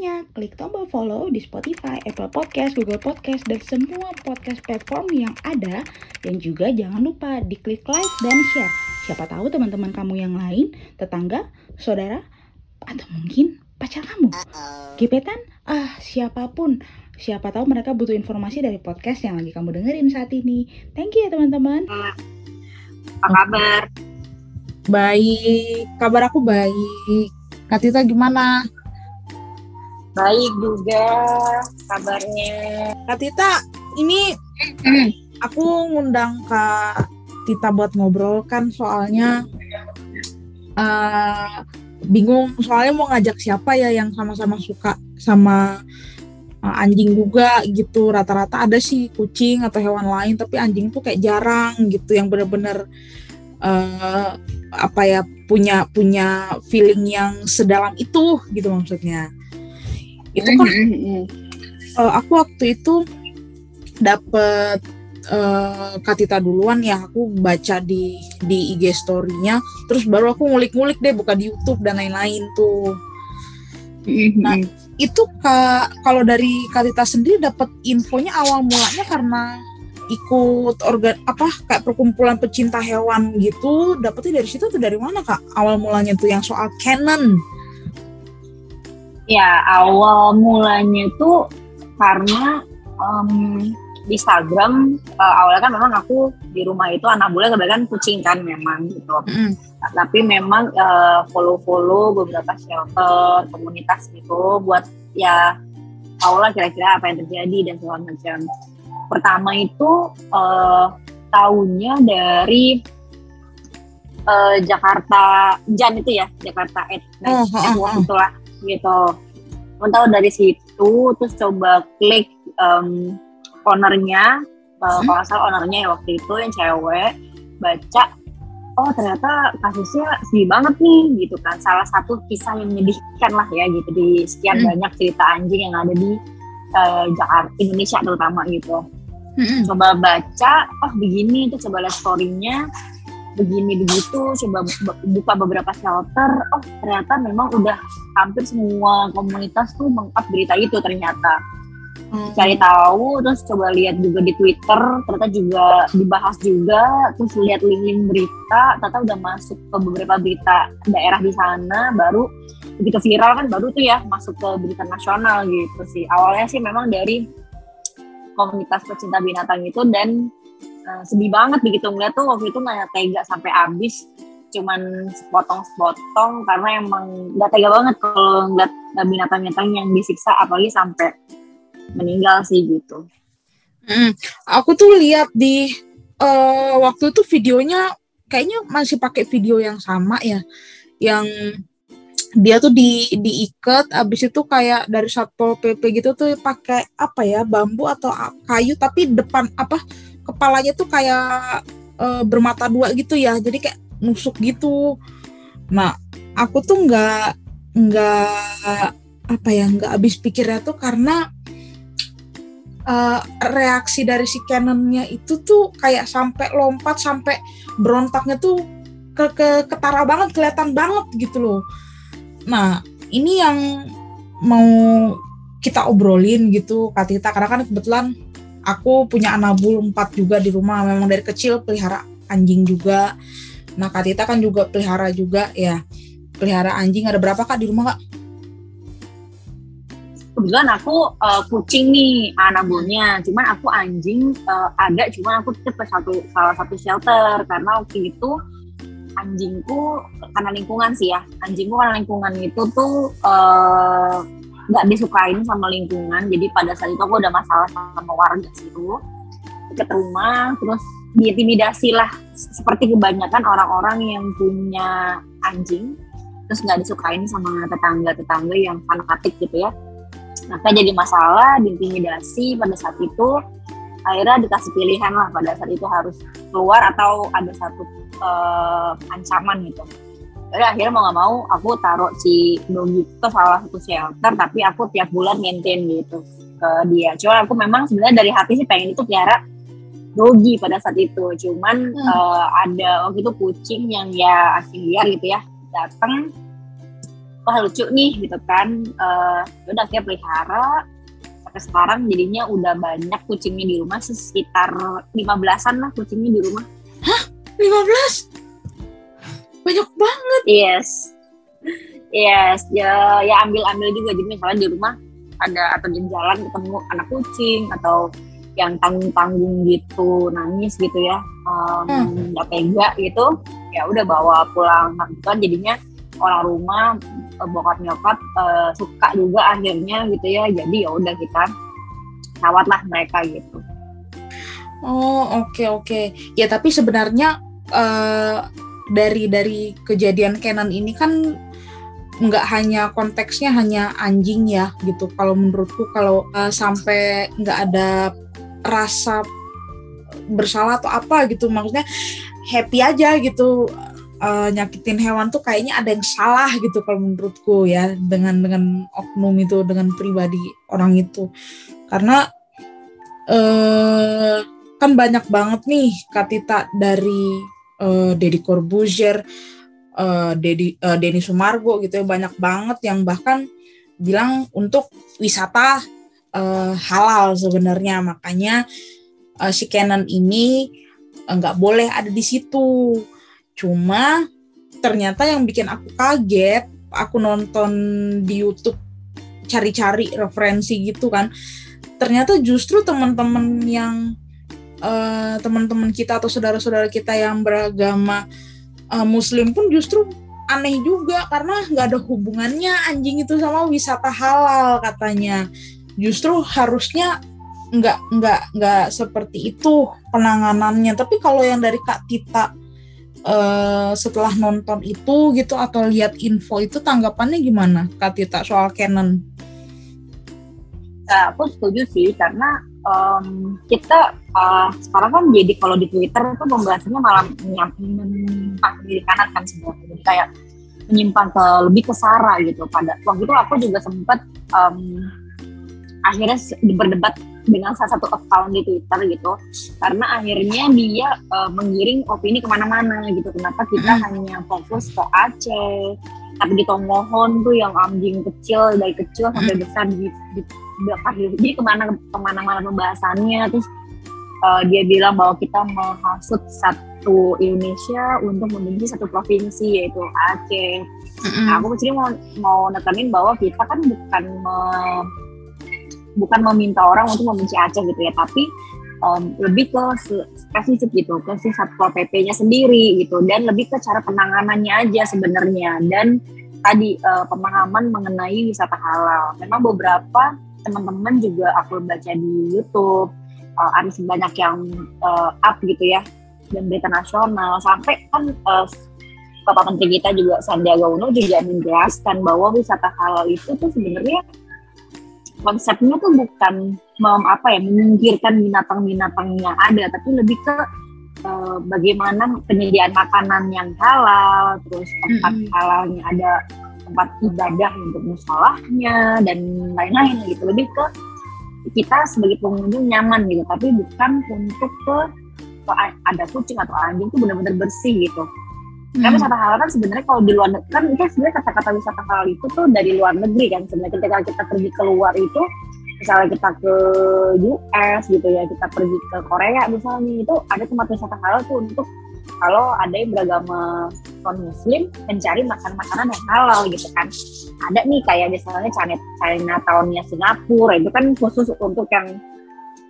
ya supportnya. Klik tombol follow di Spotify, Apple Podcast, Google Podcast, dan semua podcast platform yang ada. Dan juga jangan lupa diklik like dan share. Siapa tahu teman-teman kamu yang lain, tetangga, saudara, atau mungkin pacar kamu. Gebetan, ah siapa pun. Siapa tahu mereka butuh informasi dari podcast yang lagi kamu dengerin saat ini. Thank you ya teman-teman. Apa kabar? Baik, kabar aku baik. Kak Tita gimana? Baik juga kabarnya. Kak Tita, ini aku ngundang Kak Tita buat ngobrol kan soalnya uh, bingung. Soalnya mau ngajak siapa ya yang sama-sama suka sama uh, anjing juga gitu. Rata-rata ada sih kucing atau hewan lain tapi anjing tuh kayak jarang gitu yang bener-bener uh, apa ya punya punya feeling yang sedalam itu gitu maksudnya itu kan uh, aku waktu itu dapet uh, Katita duluan ya aku baca di di IG story-nya terus baru aku ngulik-ngulik deh buka di YouTube dan lain-lain tuh. Nah itu kak kalau dari Katita sendiri dapat infonya awal mulanya karena ikut organ apa kayak perkumpulan pecinta hewan gitu dapetnya dari situ atau dari mana kak? Awal mulanya tuh yang soal canon ya awal mulanya tuh karena um, di Instagram uh, awalnya kan memang aku di rumah itu anak bule kebanyakan kucing kan memang gitu mm. tapi memang uh, follow-follow beberapa shelter komunitas gitu buat ya awalnya kira-kira apa yang terjadi dan segala macam pertama itu uh, tahunnya dari uh, Jakarta Jan itu ya Jakarta Ed nah, oh, oh, oh. itulah gitu mau tahu dari situ terus coba klik um, ownernya. Uh, hmm? kalau salah ownernya ya waktu itu yang cewek. Baca oh ternyata kasusnya sedih banget nih gitu kan. Salah satu kisah yang menyedihkan lah ya gitu. Di sekian hmm. banyak cerita anjing yang ada di uh, Jakarta Indonesia terutama gitu. Hmm. coba baca oh begini itu coba lihat storynya. Begini begitu coba buka beberapa shelter. Oh ternyata memang udah hampir semua komunitas tuh mengup berita itu ternyata. Hmm. cari tahu terus coba lihat juga di Twitter ternyata juga dibahas juga terus lihat link-link berita ternyata udah masuk ke beberapa berita daerah di sana baru begitu viral kan baru tuh ya masuk ke berita nasional gitu sih. Awalnya sih memang dari komunitas pecinta binatang itu dan uh, sedih banget begitu ngeliat tuh waktu itu nggak tega sampai habis cuman sepotong-sepotong karena emang nggak tega banget kalau ngeliat binatang-binatang yang disiksa apalagi sampai meninggal sih gitu. Hmm, aku tuh lihat di uh, waktu itu videonya kayaknya masih pakai video yang sama ya, yang dia tuh di diikat abis itu kayak dari satpol pp gitu tuh pakai apa ya bambu atau kayu tapi depan apa kepalanya tuh kayak e, bermata dua gitu ya jadi kayak nusuk gitu. Nah aku tuh nggak nggak apa ya nggak habis pikirnya tuh karena uh, reaksi dari si Canonnya itu tuh kayak sampai lompat sampai berontaknya tuh ke, ke ketara banget kelihatan banget gitu loh. Nah, ini yang mau kita obrolin gitu Kak Tita. Karena kan kebetulan aku punya anak bul empat juga di rumah. Memang dari kecil pelihara anjing juga nah Kak Tita kan juga pelihara juga ya. Pelihara anjing ada berapa Kak di rumah Kak? Kebetulan aku uh, kucing nih anak cuman aku anjing uh, ada cuman aku tetap satu salah satu shelter. Karena waktu itu anjingku karena lingkungan sih ya. Anjingku karena lingkungan itu tuh eh, nggak uh, disukain sama lingkungan. Jadi pada saat itu aku udah masalah sama warga situ ke rumah terus diintimidasi lah seperti kebanyakan orang-orang yang punya anjing terus nggak disukain sama tetangga-tetangga yang fanatik gitu ya. Nah jadi masalah diintimidasi pada saat itu akhirnya dikasih pilihan lah pada saat itu harus keluar atau ada satu uh, ancaman gitu. Jadi akhirnya mau nggak mau aku taruh si doggy ke salah satu shelter tapi aku tiap bulan maintain gitu ke dia. Cuma aku memang sebenarnya dari hati sih pengen itu pelihara doggy pada saat itu. Cuman hmm. uh, ada waktu itu kucing yang ya asing liar gitu ya datang wah lucu nih gitu kan. Uh, udah kayak pelihara. Sampai sekarang jadinya udah banyak kucingnya di rumah sekitar 15-an lah kucingnya di rumah. Hah? 15? banyak banget. Yes. Yes ya ya ambil ambil juga. Jadi misalnya di rumah ada atau di jalan ketemu anak kucing atau yang tanggung-tanggung gitu nangis gitu ya hmm. nggak um, hmm. tega gitu ya udah bawa pulang nah, gitu kan jadinya orang rumah eh, bokap nyokap uh, suka juga akhirnya gitu ya jadi ya udah kita rawat lah mereka gitu oh oke okay, oke okay. ya tapi sebenarnya uh, dari dari kejadian Canon ini kan nggak hanya konteksnya hanya anjing ya gitu kalau menurutku kalau uh, sampai nggak ada rasa bersalah atau apa gitu. Maksudnya happy aja gitu. Uh, nyakitin hewan tuh kayaknya ada yang salah gitu kalau menurutku ya dengan dengan oknum itu dengan pribadi orang itu. Karena uh, kan banyak banget nih katita dari uh, Deddy Corbuzier, uh, Dedi, uh, Denny Sumargo gitu ya. Banyak banget yang bahkan bilang untuk wisata uh, halal sebenarnya. Makanya uh, si Canon ini nggak uh, boleh ada di situ. Cuma ternyata yang bikin aku kaget aku nonton di YouTube cari-cari referensi gitu kan ternyata justru teman-teman yang uh, teman-teman kita atau saudara-saudara kita yang beragama uh, Muslim pun justru aneh juga karena nggak ada hubungannya anjing itu sama wisata halal katanya justru harusnya nggak nggak nggak seperti itu penanganannya. Tapi kalau yang dari kak Tita uh, setelah nonton itu gitu atau lihat info itu tanggapannya gimana kak Tita soal Canon? Nah, aku setuju sih karena um, kita uh, sekarang kan jadi kalau di Twitter itu pembahasannya malah menyimpang kiri kanan kan sebenarnya jadi kayak menyimpang ke lebih ke Sarah gitu. Pada waktu itu aku juga sempat um, akhirnya berdebat dengan salah satu account di Twitter gitu karena akhirnya dia uh, mengiring opini ke mana-mana gitu kenapa kita hmm. hanya fokus ke Aceh tapi di Tongohon tuh yang anjing kecil dari kecil sampai hmm. besar di, di, di jadi ke mana ke mana-mana pembahasannya terus uh, dia bilang bahwa kita menghasut satu Indonesia untuk membenci satu provinsi yaitu Aceh. Mm-hmm. Nah, aku sini mau mau nekenin bahwa kita kan bukan me, bukan meminta orang untuk membenci Aceh gitu ya, tapi um, lebih ke spesifik gitu, ke si satpol pp-nya sendiri gitu, dan lebih ke cara penanganannya aja sebenarnya dan tadi uh, pemahaman mengenai wisata halal. Memang beberapa teman-teman juga aku baca di YouTube uh, ada sebanyak yang uh, up gitu ya dan berita nasional sampai kan uh, Bapak Menteri kita juga Sandiaga Uno juga menjelaskan bahwa wisata halal itu tuh sebenarnya konsepnya tuh bukan mem, apa ya menyingkirkan binatang-binatang yang ada tapi lebih ke uh, bagaimana penyediaan makanan yang halal terus tempat mm -hmm. halalnya ada tempat ibadah untuk musolahnya dan lain-lain gitu lebih ke kita sebagai pengunjung nyaman gitu tapi bukan untuk ke, ke ada kucing atau anjing itu benar-benar bersih gitu Hmm. Karena wisata halal kan sebenarnya kalau di luar kan itu sebenarnya kata-kata wisata halal itu tuh dari luar negeri kan. Sebenarnya ketika kita pergi keluar itu misalnya kita ke US gitu ya kita pergi ke Korea misalnya itu ada tempat wisata halal tuh untuk kalau ada yang beragama non muslim mencari makan makanan yang halal gitu kan. Ada nih kayak misalnya China, China tahunnya Singapura itu kan khusus untuk yang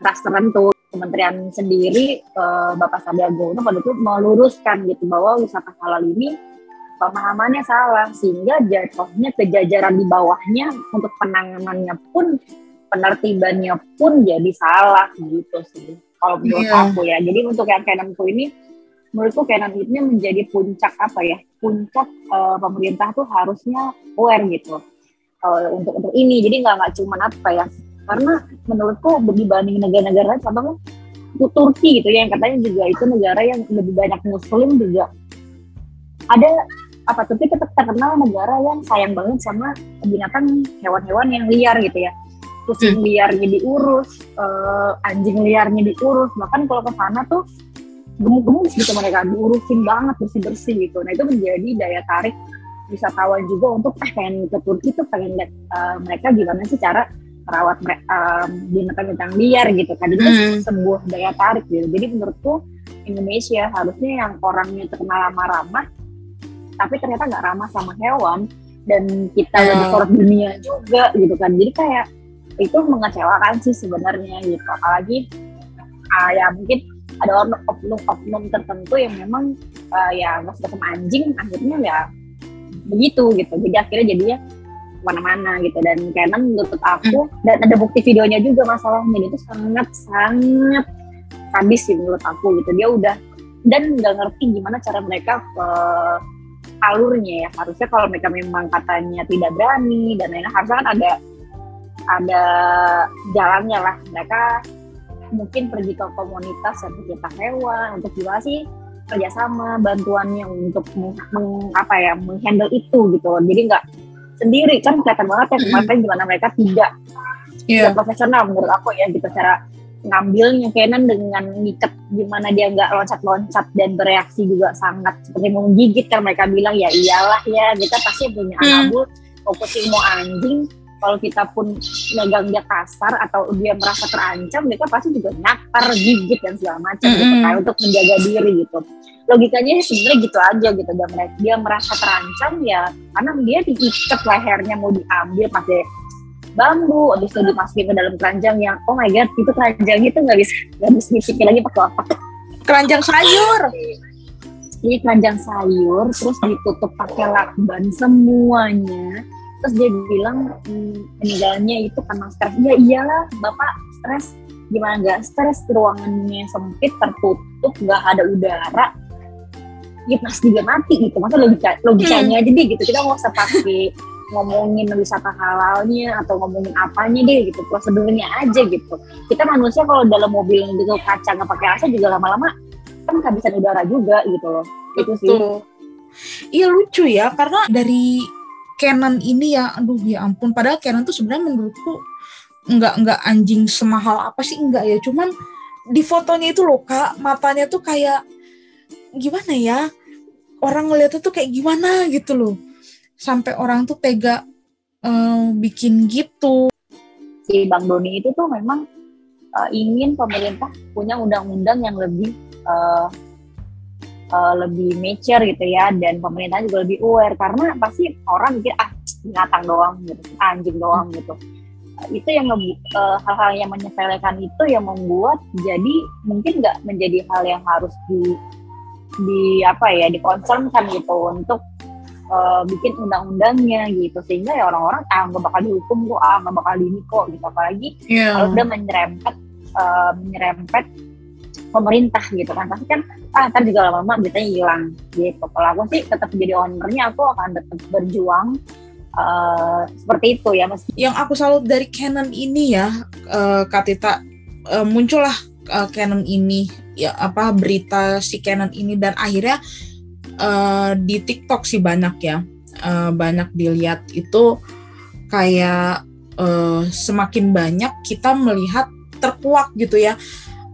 ras tertentu kementerian sendiri eh, Bapak Sandiaga Uno pada itu meluruskan gitu bahwa wisata halal ini pemahamannya salah sehingga jatuhnya kejajaran di bawahnya untuk penanganannya pun penertibannya pun jadi salah gitu sih kalau menurut yeah. aku ya jadi untuk yang Kenanku ini menurutku Canon ini menjadi puncak apa ya puncak uh, pemerintah tuh harusnya aware gitu uh, untuk untuk ini jadi nggak nggak cuma apa ya karena menurutku dibanding negara-negara lain contohnya Turki gitu ya yang katanya juga itu negara yang lebih banyak muslim juga. Ada apa Turki tetap terkenal negara yang sayang banget sama binatang hewan-hewan yang liar gitu ya. Kucing hmm. liarnya diurus uh, anjing liarnya diurus bahkan kalau ke sana tuh gemuk-gemuk gitu mereka diurusin banget bersih-bersih gitu. Nah itu menjadi daya tarik wisatawan juga untuk eh pengen ke Turki tuh pengen lihat uh, mereka gimana sih cara merawat um, binatang-binatang liar gitu kan. Itu mm. sebuah daya tarik gitu. Jadi menurutku Indonesia harusnya yang orangnya terkenal ramah-ramah tapi ternyata nggak ramah sama hewan dan kita yeah. lagi sorot dunia juga gitu kan. Jadi kayak itu mengecewakan sih sebenarnya gitu. Apalagi uh, ya mungkin ada oknum-oknum tertentu yang memang uh, ya nggak suka sama anjing akhirnya ya begitu gitu. Jadi akhirnya jadinya ke mana-mana gitu. Dan Canon menurut aku hmm. dan ada bukti videonya juga masalahnya. Itu sangat sangat habis sih menurut aku gitu. Dia udah dan nggak ngerti gimana cara mereka uh, alurnya ya. Harusnya kalau mereka memang katanya tidak berani dan lain-lain harusnya kan ada ada jalannya lah. Mereka mungkin pergi ke komunitas yang pecinta hewan. Untuk gimana sih kerjasama bantuannya untuk meng, meng, apa ya menghandle itu gitu. Jadi nggak sendiri kan kelihatan banget ya kemarin gimana mereka tidak yeah. tidak profesional menurut aku ya gitu cara ngambilnya Canon dengan ngikat gimana dia nggak loncat-loncat dan bereaksi juga sangat seperti menggigit kan mereka bilang ya iyalah ya kita pasti punya hmm. mau kucing mau anjing kalau kita pun megang dia kasar atau dia merasa terancam mereka pasti juga nyakar gigit dan segala macam mm -hmm. gitu kan untuk menjaga diri gitu. Logikanya sebenarnya gitu aja gitu dia, dia merasa terancam ya karena dia diikat lehernya mau diambil pakai bambu habis itu dimasukin ke dalam keranjang yang oh my god itu keranjang itu nggak bisa nggak bisa dipikir lagi pakai otak. Keranjang sayur. Ini keranjang sayur terus ditutup pakai lakban semuanya terus dia bilang hmm, meninggalnya itu karena stres. Ya iyalah bapak stres. Gimana nggak stres? Ruangannya sempit tertutup nggak ada udara. Ya pasti dia mati gitu. Masa logika logikanya hmm. aja deh gitu. Kita nggak usah pakai ngomongin wisata halalnya atau ngomongin apanya deh gitu. Prosedurnya aja gitu. Kita manusia kalau dalam mobil gitu kaca nggak pakai AC juga lama-lama kan kehabisan udara juga gitu loh. Itu sih. Iya lucu ya. Karena dari Canon ini ya aduh ya ampun. Padahal Canon tuh sebenarnya menurutku nggak nggak anjing semahal apa sih enggak ya. Cuman di fotonya itu loh kak matanya tuh kayak gimana ya? Orang ngeliatnya tuh kayak gimana gitu loh. Sampai orang tuh tega uh, bikin gitu. Si Bang Doni itu tuh memang uh, ingin pemerintah punya undang-undang yang lebih uh, uh, lebih mature gitu ya dan pemerintah juga lebih aware. Karena pasti orang mikir ah binatang doang gitu anjing doang gitu. Itu yang uh, hal-hal yang menyepelekan itu yang membuat jadi mungkin nggak menjadi hal yang harus di di apa ya dikonsernkan gitu untuk uh, bikin undang-undangnya gitu. Sehingga ya orang-orang ah nggak bakal dihukum kok ah nggak bakal ini kok gitu. Apalagi yeah. kalau udah menyerempet uh, menyerempet pemerintah gitu kan. Pasti kan ah ntar juga lama-lama beritanya hilang gitu. Kalau aku sih tetap jadi ownernya aku akan tetap berjuang uh, seperti itu ya mas. Yang aku salut dari Canon ini ya uh, Katita uh, muncullah uh, Canon ini ya apa berita si Canon ini. Dan akhirnya uh, di TikTok sih banyak ya uh, banyak dilihat itu kayak uh, semakin banyak kita melihat terkuak gitu ya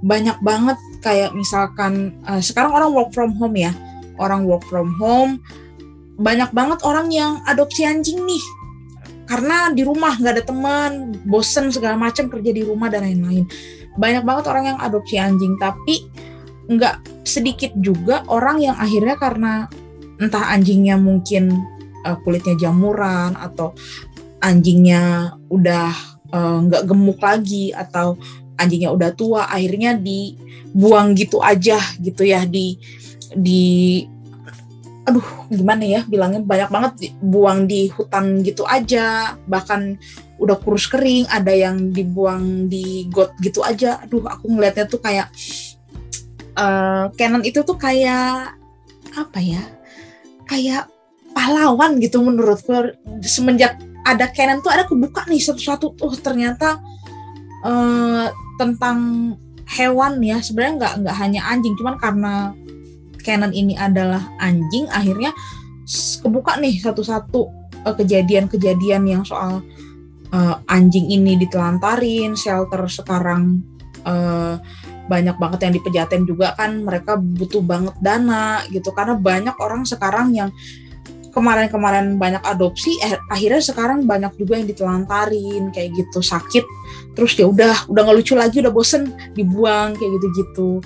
banyak banget kayak misalkan uh, sekarang orang work from home ya. Orang work from home banyak banget orang yang adopsi anjing nih. Karena di rumah nggak ada teman bosen segala macam kerja di rumah dan lain-lain. Banyak banget orang yang adopsi anjing tapi nggak sedikit juga orang yang akhirnya karena entah anjingnya mungkin uh, kulitnya jamuran atau anjingnya udah uh, nggak gemuk lagi atau anjingnya udah tua akhirnya dibuang gitu aja gitu ya di di aduh gimana ya bilangnya banyak banget buang di hutan gitu aja bahkan udah kurus kering ada yang dibuang di got gitu aja. Aduh aku ngelihatnya tuh kayak uh, Canon itu tuh kayak apa ya kayak pahlawan gitu menurutku. Semenjak ada Canon tuh ada kebuka nih satu-satu tuh ternyata uh, tentang hewan ya sebenarnya nggak nggak hanya anjing cuman karena Canon ini adalah anjing akhirnya kebuka nih satu-satu uh, kejadian-kejadian yang soal uh, anjing ini ditelantarin shelter sekarang uh, banyak banget yang dipejaten juga kan mereka butuh banget dana gitu. Karena banyak orang sekarang yang kemarin-kemarin banyak adopsi eh, akhirnya sekarang banyak juga yang ditelantarin kayak gitu sakit. Terus ya udah udah nggak lucu lagi udah bosen dibuang kayak gitu-gitu.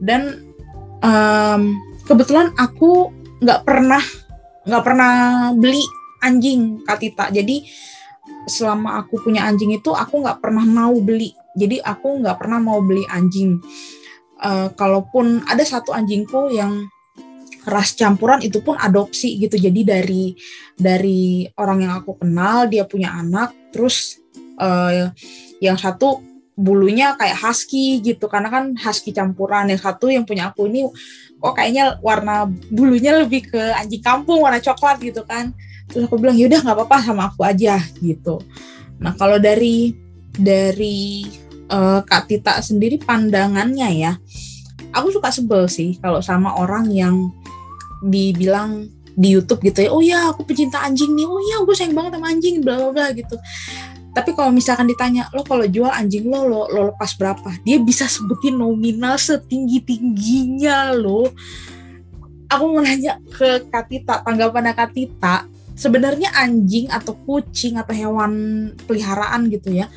Dan um, kebetulan aku nggak pernah nggak pernah beli anjing Katita jadi selama aku punya anjing itu aku nggak pernah mau beli. Jadi aku nggak pernah mau beli anjing. Uh, kalaupun ada satu anjingku yang ras campuran itu pun adopsi gitu. Jadi dari dari orang yang aku kenal dia punya anak terus uh, yang satu bulunya kayak husky gitu. Karena kan husky campuran yang satu yang punya aku ini kok kayaknya warna bulunya lebih ke anjing kampung warna coklat gitu kan. Terus aku bilang yaudah nggak apa-apa sama aku aja gitu. Nah kalau dari dari uh, Kak Tita sendiri pandangannya ya aku suka sebel sih kalau sama orang yang dibilang di YouTube gitu ya oh ya aku pecinta anjing nih. Oh ya gue sayang banget sama anjing bla bla bla gitu. Tapi kalau misalkan ditanya lo kalau jual anjing lo lo lo lepas berapa? Dia bisa sebutin nominal setinggi tingginya lo. Aku mau nanya ke Katita tanggapan Katita sebenarnya anjing atau kucing atau hewan peliharaan gitu ya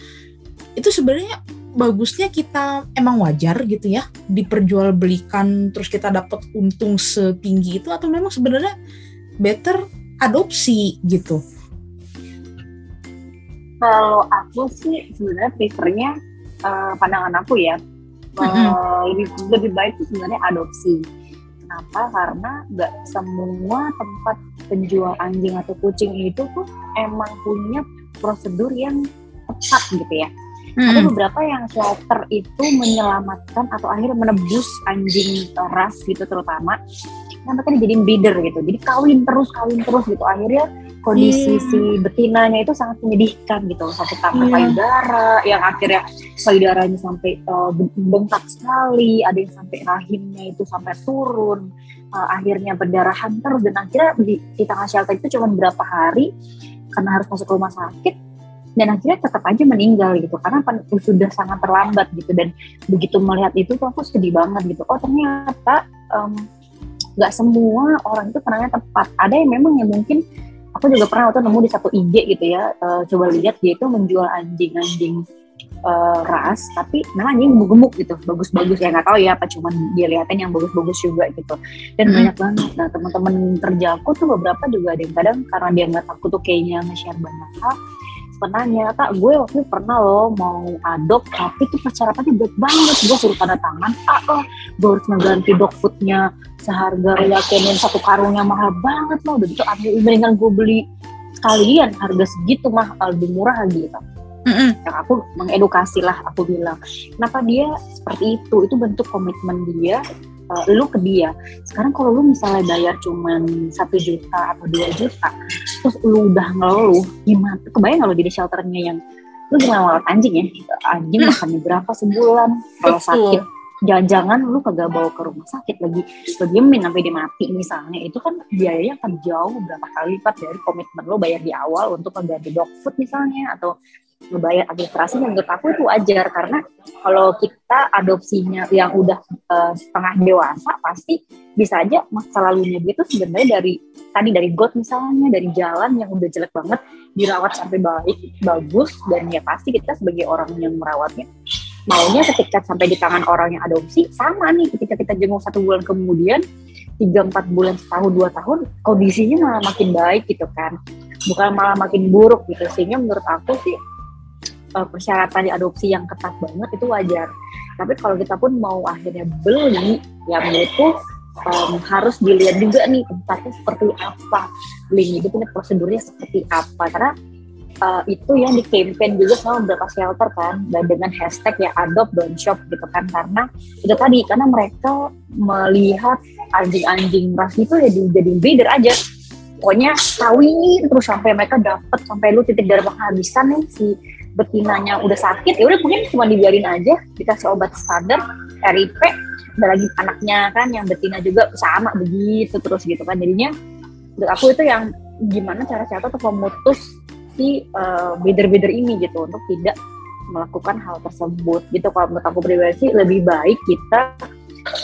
itu sebenarnya bagusnya kita emang wajar gitu ya diperjualbelikan terus kita dapat untung setinggi itu atau memang sebenarnya better adopsi gitu? Kalau aku sih sebenarnya prefernya uh, pandangan aku ya uh, lebih lebih baik itu sebenarnya adopsi. Kenapa? Karena nggak semua tempat penjual anjing atau kucing itu tuh emang punya prosedur yang tepat gitu ya Hmm. Ada beberapa yang shelter itu menyelamatkan atau akhirnya menebus anjing ras gitu terutama yang mereka dijadiin breeder gitu. Jadi kawin terus, kawin terus gitu. Akhirnya kondisi yeah. si betinanya itu sangat menyedihkan gitu. Satu karena yeah. payudara yang akhirnya payudaranya sampai uh, bengkak sekali, ada yang sampai rahimnya itu sampai turun. Uh, akhirnya berdarahan terus dan akhirnya di, di tengah shelter itu cuma berapa hari karena harus masuk rumah sakit dan akhirnya tetap aja meninggal gitu karena sudah sangat terlambat gitu. Dan begitu melihat itu tuh aku sedih banget gitu. Oh ternyata nggak um, semua orang itu penanya tepat. Ada yang memang yang mungkin aku juga pernah waktu nemu di satu IG gitu ya uh, coba lihat dia itu menjual anjing-anjing uh, ras tapi memang anjing gemuk-gemuk gitu bagus-bagus. Ya nggak tahu ya apa cuman dia lihatin yang bagus-bagus juga gitu. Dan hmm. banyak banget. Nah teman-teman kerja aku tuh beberapa juga ada yang kadang karena dia nggak takut tuh kayaknya nge-share banyak hal penanya. Kak gue waktu itu pernah loh mau adop tapi tuh persyaratannya berat banget. Gue suruh tanda tangan ah oh, gue harus mengganti dog foodnya seharga yakenin satu karungnya mahal banget loh udah gitu akhirnya mendingan gue beli sekalian harga segitu mah lebih murah gitu. Mm-hmm. yang aku mengedukasi lah aku bilang. Kenapa dia seperti itu? Itu bentuk komitmen dia uh, lu ke dia. Sekarang kalau lu misalnya bayar cuman satu juta atau dua juta terus lu udah ngeluh gimana? Kebayang kalau jadi shelternya yang lu jangan ngelawat anjing ya? Anjing hmm. makannya berapa sebulan? Kalau sakit jangan-jangan lu kagak bawa ke rumah sakit lagi. Lu diemin sampai dia mati misalnya. Itu kan biayanya akan jauh berapa kali lipat dari komitmen lu bayar di awal untuk mengganti dog food misalnya atau ngebayar administrasi yang menurut aku itu wajar. Karena kalau kita adopsinya yang udah uh, setengah dewasa pasti bisa aja masa lalunya dia tuh sebenarnya dari tadi dari got misalnya dari jalan yang udah jelek banget dirawat sampai baik bagus dan ya pasti kita sebagai orang yang merawatnya maunya ketika sampai di tangan orang yang adopsi sama nih ketika kita jenguk satu bulan kemudian tiga empat bulan setahun dua tahun kondisinya malah makin baik gitu kan. Bukan malah makin buruk gitu. Sehingga menurut aku sih uh, persyaratan diadopsi yang ketat banget itu wajar. Tapi kalau kita pun mau akhirnya beli, ya menurutku um, harus dilihat juga nih tempatnya seperti apa, belinya itu punya prosedurnya seperti apa. Karena uh, itu yang di campaign juga sama beberapa shelter kan, dan dengan hashtag ya adopt don't shop gitu kan. Karena itu tadi, karena mereka melihat anjing-anjing ras itu ya jadi breeder aja pokoknya kawin terus sampai mereka dapat sampai lu titik darah kehabisan nih si betinanya udah sakit ya udah mungkin cuma dibiarin aja dikasih obat standar RIP ada lagi anaknya kan yang betina juga sama begitu terus gitu kan. Jadinya menurut aku itu yang gimana cara-cara untuk memutus si uh, bidder-bidder ini gitu untuk tidak melakukan hal tersebut. Gitu kalau menurut aku pribadi lebih baik kita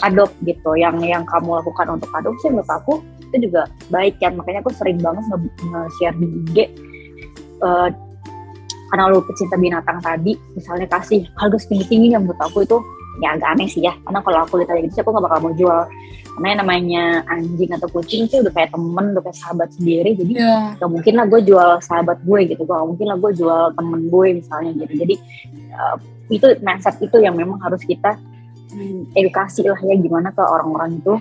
adopt gitu yang yang kamu lakukan untuk adopsi menurut aku itu juga baik kan. Makanya aku sering banget nge-share di IG uh, karena lu pecinta binatang tadi misalnya kasih harga tinggi tinggi yang menurut aku itu ya agak aneh sih ya. Karena kalau aku lihat aja gitu aku gak bakal mau jual. Karena yang namanya anjing atau kucing sih udah kayak temen udah kayak sahabat sendiri. Jadi yeah. gak mungkin lah gue jual sahabat gue gitu. Gak mungkin lah gue jual temen gue misalnya gitu. Jadi uh, itu mindset itu yang memang harus kita hmm, edukasi lah ya gimana ke orang-orang itu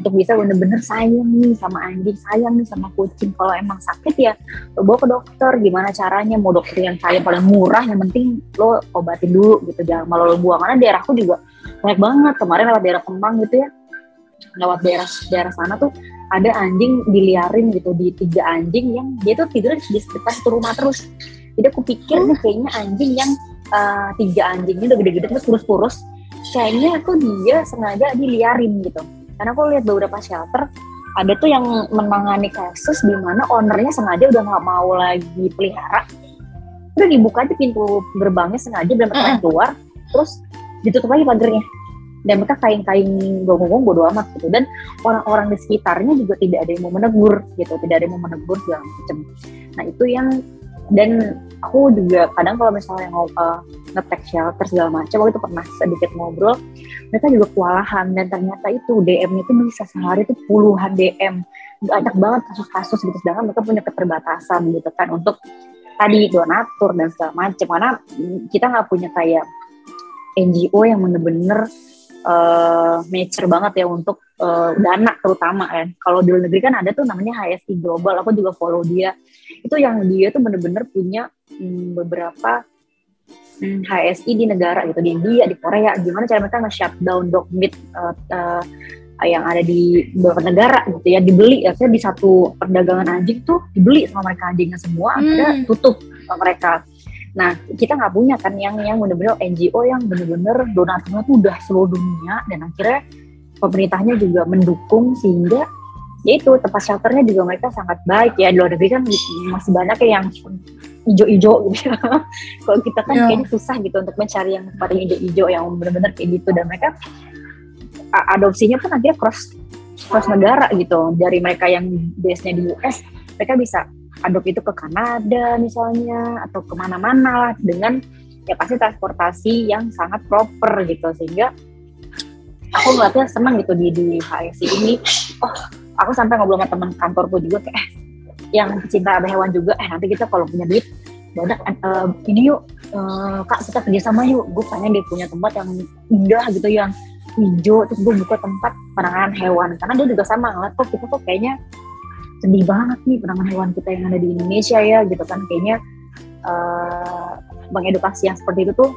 untuk bisa bener-bener sayang nih sama anjing, sayang nih sama kucing. Kalau emang sakit ya lo bawa ke dokter. Gimana caranya? Mau dokter yang sayang paling murah, yang penting lo obatin dulu gitu. Jangan malah lo buang. Karena daerahku juga banyak banget. Kemarin lewat daerah Kemang gitu ya, lewat daerah daerah sana tuh ada anjing diliarin gitu di tiga anjing yang dia tuh tidur di sekitar satu rumah terus. Jadi aku pikir nih kayaknya anjing yang uh, tiga anjingnya udah gede-gede terus kurus-kurus kayaknya tuh dia sengaja diliarin gitu karena aku lihat beberapa shelter ada tuh yang menangani kasus di mana ownernya sengaja udah nggak mau lagi pelihara. Udah dibuka aja pintu gerbangnya sengaja dan mereka keluar terus ditutup lagi pagarnya dan mereka kain-kain gonggong bodo amat gitu. Dan orang-orang di sekitarnya juga tidak ada yang mau menegur gitu tidak ada yang mau menegur segala macam. Nah itu yang dan aku juga kadang kalau misalnya ngobrol uh, ngetek shelter segala macam waktu itu pernah sedikit ngobrol mereka juga kewalahan. Dan ternyata itu DM-nya itu bisa sehari itu puluhan DM banyak banget kasus-kasus gitu. Sedangkan mereka punya keterbatasan gitu kan untuk tadi donatur dan segala macam. Karena kita nggak punya kayak NGO yang bener-bener uh, mature banget ya untuk uh, dana terutama kan. Kalau di luar negeri kan ada tuh namanya HSI Global, aku juga follow dia. Itu yang dia tuh bener-bener punya hmm, beberapa hmm, HSI di negara gitu, di India, di Korea. Gimana cara mereka nge-shutdown dog meat uh, uh, yang ada di beberapa negara gitu ya dibeli ya di satu perdagangan anjing tuh dibeli sama mereka anjingnya semua hmm. akhirnya tutup sama mereka Nah, kita nggak punya kan yang yang benar-benar NGO yang benar-benar donaturnya tuh udah seluruh dunia dan akhirnya pemerintahnya juga mendukung sehingga ya itu tempat shelternya juga mereka sangat baik ya di luar negeri kan masih banyak ya yang hijau-hijau gitu ya. Kalau kita kan yeah. kayaknya susah gitu untuk mencari yang tempat hijau-hijau yang benar-benar kayak gitu dan mereka adopsinya pun akhirnya cross cross negara gitu dari mereka yang base-nya di US mereka bisa adop itu ke Kanada misalnya atau ke mana-mana lah dengan ya pasti transportasi yang sangat proper gitu. Sehingga aku ngeliatnya senang gitu di di HSI ini. Oh aku sampai ngobrol sama teman kantorku juga kayak eh, yang pecinta hewan juga eh nanti kita kalau punya duit banyak uh, ini yuk uh, kak kita kerjasama yuk. Gue pengen dia punya tempat yang indah gitu yang hijau terus gue buka tempat penanganan hewan. Karena dia juga sama ngeliat kok kita kok kayaknya sedih banget nih penanganan hewan kita yang ada di Indonesia ya gitu kan. Kayaknya uh, mengedukasi yang seperti itu tuh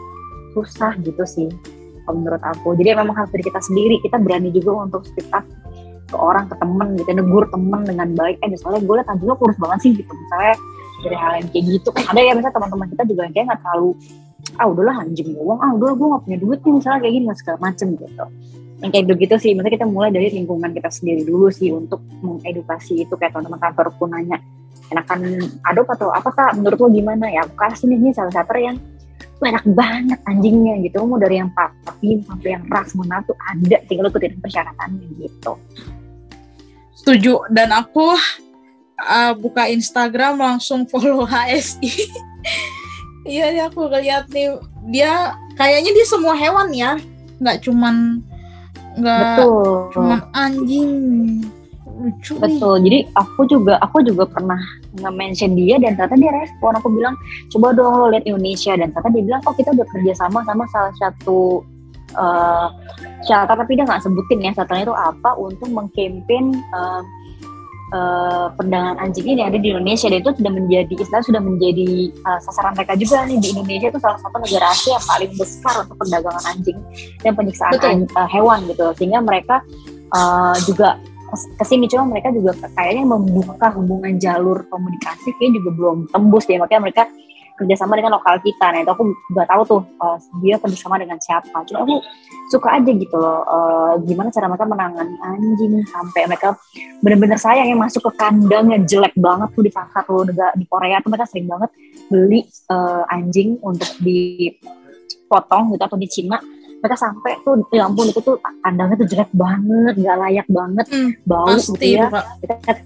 susah gitu sih kalau menurut aku. Jadi memang harus dari kita sendiri. Kita berani juga untuk speak up ke orang ke temen gitu negur temen dengan baik. Eh misalnya gue liat anjing lo kurus banget sih gitu. Misalnya dari hal yang kayak gitu. Kan ada ya misalnya teman-teman kita juga kayak nggak terlalu ah udahlah anjing doang ah udahlah gue gak punya duit nih misalnya kayak gini segala macem gitu yang kayak begitu sih. Maksudnya kita mulai dari lingkungan kita sendiri dulu sih untuk mengedukasi itu kayak teman-teman kantor pun nanya enakan adop atau apa kak? Menurut lo gimana? Ya aku kasih nih salah satu yang enak banget anjingnya gitu. Mau dari yang papi sampai yang ras mana tuh ada tinggal ikutin persyaratannya gitu. Setuju. Dan aku uh, buka Instagram langsung follow HSI iya ya aku lihat nih dia kayaknya dia semua hewan ya. Nggak cuman nggak cuma anjing. Lucu betul. Nih. jadi aku juga aku juga pernah nge-mention dia dan ternyata dia respon. Aku bilang coba dong lo lihat Indonesia. Dan ternyata dia bilang oh kita udah kerja sama sama salah satu uh, shelter tapi dia nggak sebutin ya shelternya itu apa untuk mengkampanye uh, uh, perdagangan anjing ini yang ada di Indonesia. Dan itu sudah menjadi istilah sudah menjadi uh, sasaran mereka juga nih di Indonesia. Itu salah satu negara Asia yang paling besar untuk perdagangan anjing dan penyiksaan an, uh, hewan gitu sehingga mereka uh, juga ke sini. Cuma mereka juga kayaknya membuka hubungan jalur komunikasi kayak juga belum tembus deh. Makanya mereka kerjasama dengan lokal kita. Nah itu aku nggak tahu tuh uh, dia kerjasama dengan siapa. Cuma aku suka aja gitu loh uh, gimana cara mereka menangani anjing sampai mereka benar-benar sayang yang masuk ke kandang yang jelek banget tuh di satu negara di Korea tuh mereka sering banget beli uh, anjing untuk dipotong gitu atau di Cina mereka sampai tuh ya ampun itu tuh kandangnya tuh jelek banget gak layak banget hmm, bau gitu ya kita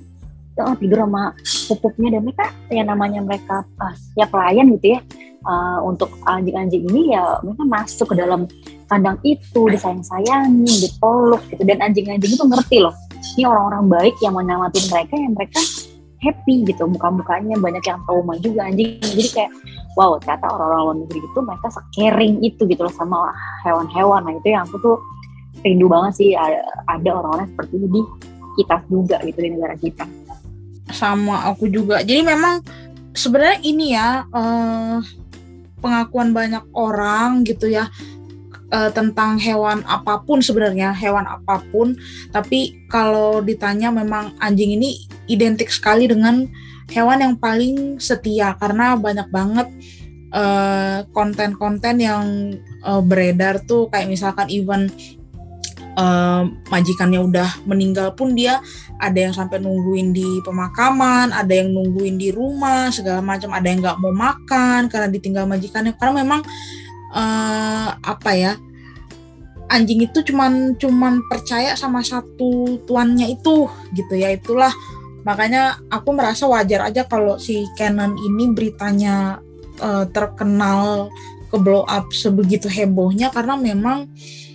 oh, tidur sama pupuknya. Dan mereka ya namanya mereka pas ya pelayan gitu ya uh, untuk anjing-anjing ini ya mereka masuk ke dalam kandang itu disayang-sayangi dipeluk gitu. Dan anjing-anjing itu ngerti loh ini orang-orang baik yang menyelamatin mereka yang mereka happy gitu muka-mukanya banyak yang trauma juga anjing. Jadi kayak wow ternyata orang-orang luar negeri itu mereka caring itu gitu loh sama hewan-hewan. Nah itu yang aku tuh rindu banget sih ada orang-orang seperti ini di kita juga gitu di negara kita sama aku juga. Jadi memang sebenarnya ini ya uh, pengakuan banyak orang gitu ya uh, tentang hewan apa pun sebenarnya hewan apa pun. Tapi kalau ditanya memang anjing ini identik sekali dengan hewan yang paling setia karena banyak banget eh, konten-konten uh, yang uh, beredar tuh. Kayak misalkan even uh, majikannya udah meninggal pun dia ada yang sampai nungguin di pemakaman, ada yang nungguin di rumah segala macam, ada yang nggak mau makan karena ditinggal majikannya. Karena memang uh, apa ya anjing itu cuman cuman percaya sama satu tuannya itu gitu ya. Itulah makanya aku merasa wajar aja kalau si Canon ini beritanya uh, terkenal ke blow up sebegitu hebohnya. Karena memang uh,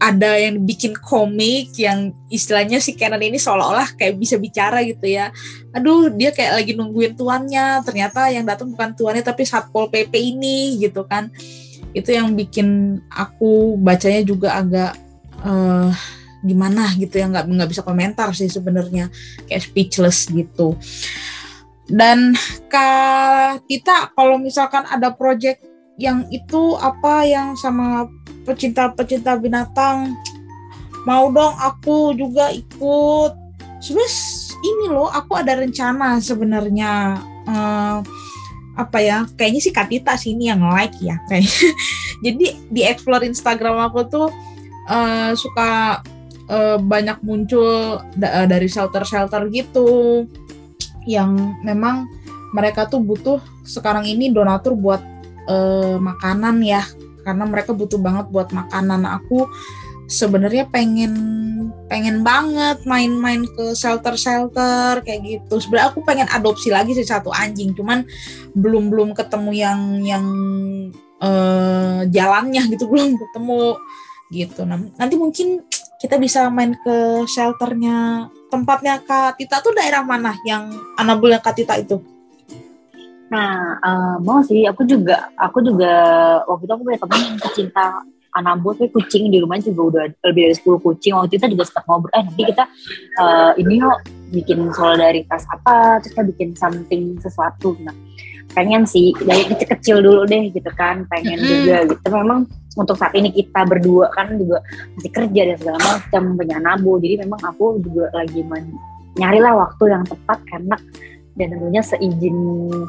ada yang bikin komik yang istilahnya si Canon ini seolah-olah kayak bisa bicara gitu ya. Aduh, dia kayak lagi nungguin tuannya, ternyata yang datang bukan tuannya tapi Satpol PP ini gitu kan. Itu yang bikin aku bacanya juga agak uh, gimana gitu ya. Nggak nggak bisa komentar sih sebenarnya. Kayak speechless gitu. Dan kak kita kalau misalkan ada project yang itu apa yang sama pecinta-pecinta binatang. Mau dong aku juga ikut. Sebenarnya ini loh aku ada rencana sebenarnya uh, apa ya kayaknya sih Katita sih ini yang like ya kayak jadi di explore Instagram aku tuh uh, suka uh, banyak muncul da dari shelter-shelter gitu yang memang mereka tuh butuh sekarang ini donatur buat uh, makanan ya karena mereka butuh banget buat makanan aku sebenarnya pengen pengen banget main-main ke shelter-shelter kayak gitu. Sebenarnya aku pengen adopsi lagi sih satu anjing, cuman belum belum ketemu yang yang uh, jalannya gitu belum ketemu gitu. Nanti mungkin kita bisa main ke shelternya tempatnya Kak Tita tuh daerah mana yang anabul Kak Tita itu? Nah, uh, mau sih aku juga aku juga waktu itu aku punya teman yang pecinta Anambas kayak kucing di rumah juga udah lebih dari 10 kucing. Waktu kita juga sempat ngobrol eh nanti kita uh, ini yuk bikin solidaritas apa terus kita bikin something sesuatu. Nah pengen sih dari kecil-kecil dulu deh gitu kan pengen mm -hmm. juga gitu. Memang untuk saat ini kita berdua kan juga masih kerja dan segala macam punya nabo jadi memang aku juga lagi men nyarilah waktu yang tepat karena dan tentunya seizin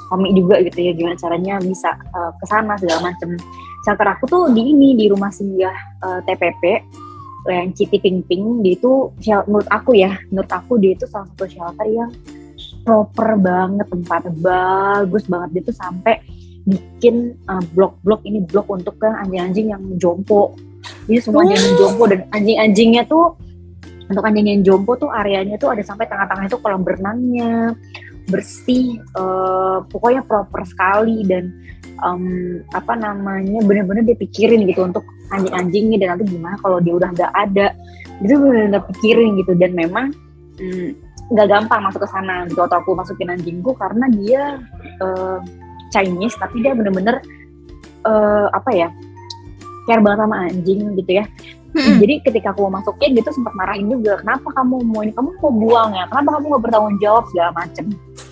suami juga gitu ya gimana caranya bisa uh, ke sana segala macam shelter aku tuh di ini di rumah singgah uh, eh, TPP yang Citi Ping Ping dia itu menurut aku ya menurut aku dia itu salah satu shelter yang proper banget tempatnya bagus banget. Dia tuh sampai bikin uh, blok-blok ini blok untuk ke anjing-anjing yang jompo. Jadi semua anjing yang jompo dan anjing-anjingnya tuh untuk anjing yang jompo tuh areanya tuh ada sampai tengah-tengah itu kolam berenangnya bersih uh, pokoknya proper sekali dan um, apa namanya benar-benar dia pikirin gitu untuk anjing-anjingnya dan nanti gimana kalau dia udah nggak ada. Itu benar-benar pikirin gitu dan memang mm, nggak mm, gampang masuk ke sana gitu atau aku masukin anjingku karena dia uh, Chinese tapi dia benar-benar uh, apa ya care banget sama anjing gitu ya Hmm. Jadi ketika aku mau masukin gitu sempat marahin juga, kenapa kamu mau ini, kamu mau buang ya, kenapa kamu nggak bertanggung jawab segala macem.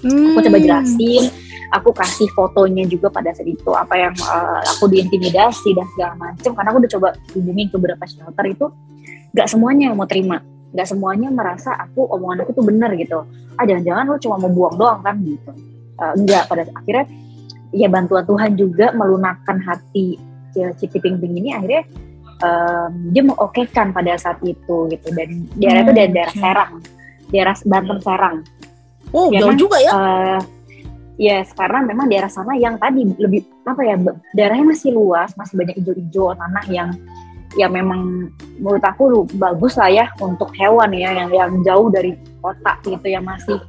Hmm. Aku coba hmm. jelasin, aku kasih fotonya juga pada saat itu apa yang uh, aku diintimidasi dan segala macem. Karena aku udah coba hubungin ke beberapa shelter itu, nggak semuanya mau terima, nggak semuanya merasa aku omongan aku tuh benar gitu. Ah jangan-jangan lo cuma mau buang doang kan gitu. Uh, enggak pada akhirnya ya bantuan Tuhan juga melunakkan hati Citi Ping Ping ini akhirnya um, dia mengokekan pada saat itu gitu dan daerah hmm, itu dari daerah okay. Serang daerah Banten Serang oh ya jauh kan? juga ya uh, Yes, karena memang daerah sana yang tadi lebih apa ya daerahnya masih luas, masih banyak hijau-hijau tanah yang ya memang menurut aku bagus lah ya untuk hewan ya yang yang jauh dari kota gitu ya masih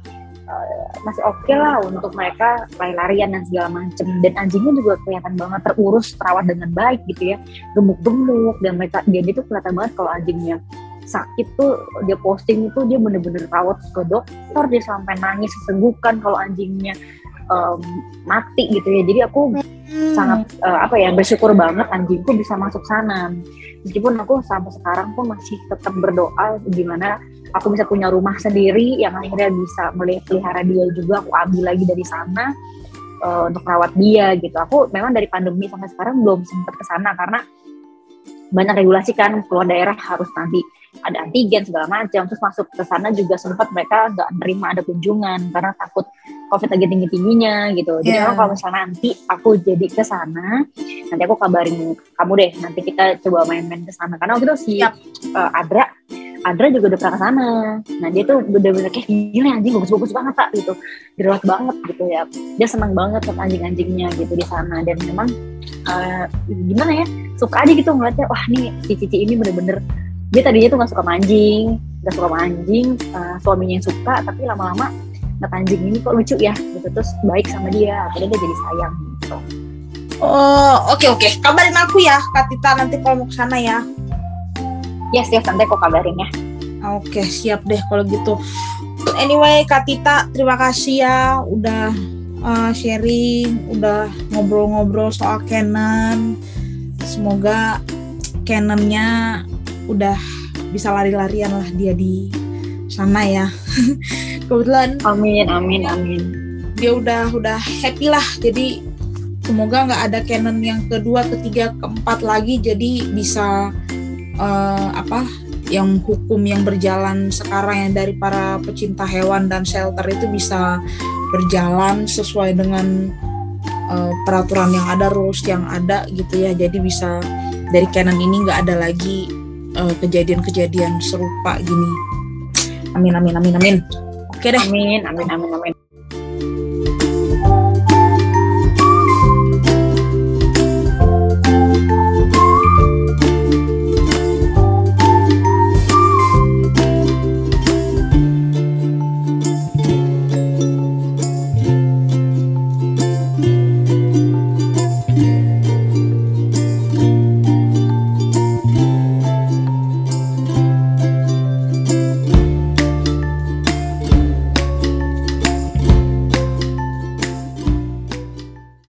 uh, masih oke okay lah untuk mereka lari-larian dan segala macem. Dan anjingnya juga kelihatan banget terurus terawat dengan baik gitu ya. Gemuk-gemuk dan mereka dia itu kelihatan banget kalau anjingnya sakit tuh dia posting itu dia bener-bener rawat ke dokter dia sampai nangis sesenggukan kalau anjingnya um, mati gitu ya. Jadi aku hmm. sangat uh, apa ya bersyukur banget anjingku bisa masuk sana. Meskipun aku sampai sekarang pun masih tetap berdoa gimana aku bisa punya rumah sendiri yang akhirnya bisa melihara dia juga aku ambil lagi dari sana uh, untuk rawat dia gitu. Aku memang dari pandemi sampai sekarang belum sempat ke sana karena banyak regulasi kan keluar daerah harus nanti ada antigen segala macam. Terus masuk ke sana juga sempat mereka nggak nerima ada kunjungan karena takut covid lagi tinggi tingginya gitu. Jadi yeah. kalau misalnya nanti aku jadi ke sana nanti aku kabarin kamu deh. Nanti kita coba main-main ke sana. Karena waktu itu si uh, Adra Adra juga udah pernah ke sana. Nah dia tuh bener-bener kayak gila anjing bagus-bagus banget tak gitu. Dirawat banget gitu ya. Dia senang banget sama anjing-anjingnya gitu di sana. Dan memang uh, gimana ya suka aja gitu ngeliatnya wah nih si Cici ini bener-bener dia tadinya tuh gak suka mancing gak suka mancing uh, suaminya yang suka tapi lama-lama ngeliat anjing ini kok lucu ya gitu. Terus baik sama dia akhirnya dia jadi sayang gitu. Oh oke okay, oke. Okay. kabarin aku ya Kak Tita nanti kalau mau ke sana ya. Yes yes nanti aku kabarin ya. Oke okay, siap deh kalau gitu. Anyway Kak Tita terima kasih ya udah uh, sharing udah ngobrol-ngobrol soal Canon semoga Canonnya udah bisa lari-larian lah dia di sana ya kebetulan amin amin amin dia udah udah happy lah jadi semoga nggak ada Canon yang kedua ketiga keempat lagi jadi bisa uh, apa yang hukum yang berjalan sekarang yang dari para pecinta hewan dan shelter itu bisa berjalan sesuai dengan uh, peraturan yang ada rules yang ada gitu ya jadi bisa dari Canon ini nggak ada lagi kejadian eh, kejadian-kejadian serupa gini. Amin amin amin amin. Oke deh. Amin amin amin amin.